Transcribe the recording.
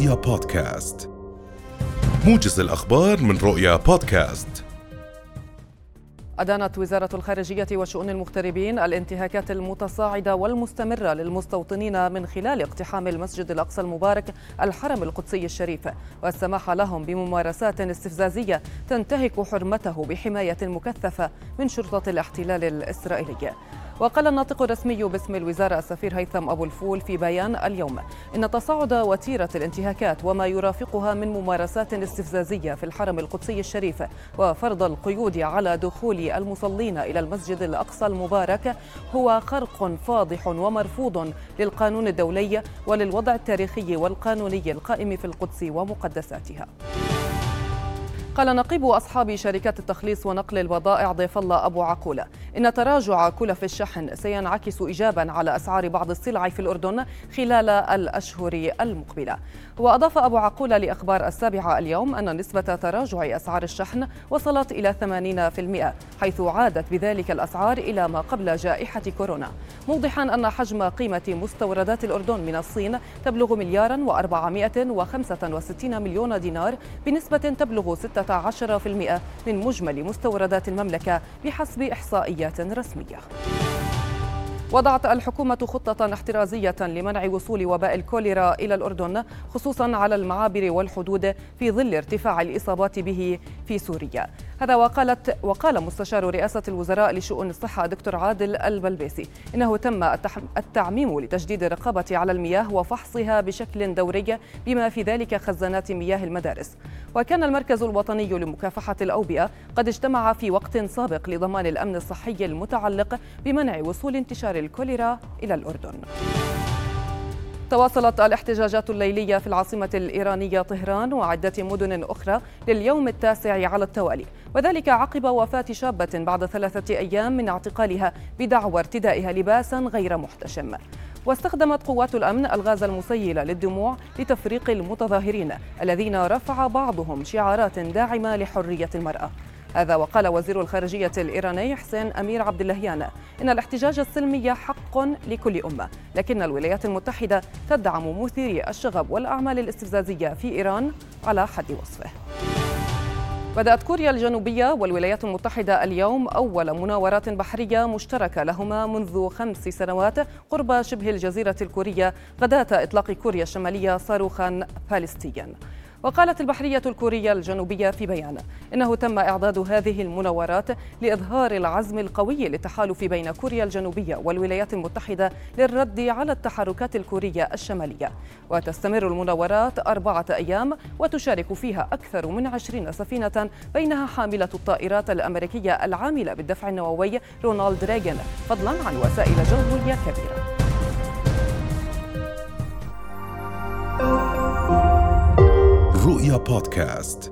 رؤيا بودكاست. موجز الأخبار من رؤيا بودكاست. أدانت وزارة الخارجية وشؤون المغتربين الانتهاكات المتصاعدة والمستمرة للمستوطنين من خلال اقتحام المسجد الأقصى المبارك الحرم القدسي الشريف والسماح لهم بممارسات استفزازية تنتهك حرمته بحماية مكثفة من شرطة الاحتلال الإسرائيلي. وقال الناطق الرسمي باسم الوزارة السفير هيثم أبو الفول في بيان اليوم إن تصاعد وتيرة الانتهاكات وما يرافقها من ممارسات استفزازية في الحرم القدسي الشريف وفرض القيود على دخول المصلين إلى المسجد الأقصى المبارك هو خرق فاضح ومرفوض للقانون الدولي وللوضع التاريخي والقانوني القائم في القدس ومقدساتها. قال نقيب أصحاب شركات التخليص ونقل البضائع ضيف الله أبو عقولة إن تراجع كلف الشحن سينعكس إيجابا على أسعار بعض السلع في الأردن خلال الأشهر المقبلة. وأضاف أبو عقولة لأخبار السابعة اليوم أن نسبة تراجع أسعار الشحن وصلت إلى 80% حيث عادت بذلك الأسعار إلى ما قبل جائحة كورونا. موضحا أن حجم قيمة مستوردات الأردن من الصين تبلغ مليارا و465 مليون دينار بنسبة تبلغ 16% من مجمل مستوردات المملكة بحسب إحصائيات رسمية. وضعت الحكومة خطة احترازية لمنع وصول وباء الكوليرا إلى الأردن خصوصا على المعابر والحدود في ظل ارتفاع الإصابات به في سوريا. هذا وقالت وقال مستشار رئاسة الوزراء لشؤون الصحة دكتور عادل البلبيسي. إنه تم التعميم لتجديد الرقابة على المياه وفحصها بشكل دوري بما في ذلك خزانات مياه المدارس. وكان المركز الوطني لمكافحة الأوبئة قد اجتمع في وقت سابق لضمان الأمن الصحي المتعلق بمنع وصول انتشار الكوليرا إلى الأردن. تواصلت الاحتجاجات الليلية في العاصمة الإيرانية طهران وعدة مدن أخرى لليوم التاسع على التوالي وذلك عقب وفاة شابة بعد ثلاثة أيام من اعتقالها بدعوى ارتدائها لباسا غير محتشم. واستخدمت قوات الأمن الغاز المسيل للدموع لتفريق المتظاهرين الذين رفع بعضهم شعارات داعمة لحرية المرأة. هذا وقال وزير الخارجية الإيراني حسين أمير عبد اللهيان. إن الاحتجاج السلمي حق لكل أمة لكن الولايات المتحدة تدعم مثيري الشغب والأعمال الاستفزازية في إيران على حد وصفه. بدأت كوريا الجنوبية والولايات المتحدة اليوم أول مناورات بحرية مشتركة لهما منذ خمس سنوات قرب شبه الجزيرة الكورية غداة إطلاق كوريا الشمالية صاروخا باليستيا وقالت البحرية الكورية الجنوبية في بيان إنه تم إعداد هذه المناورات لإظهار العزم القوي للتحالف بين كوريا الجنوبية والولايات المتحدة للرد على التحركات الكورية الشمالية. وتستمر المناورات أربعة أيام وتشارك فيها أكثر من عشرين سفينة بينها حاملة الطائرات الأمريكية العاملة بالدفع النووي رونالد ريغن فضلا عن وسائل جوية كبيرة. رؤيا بودكاست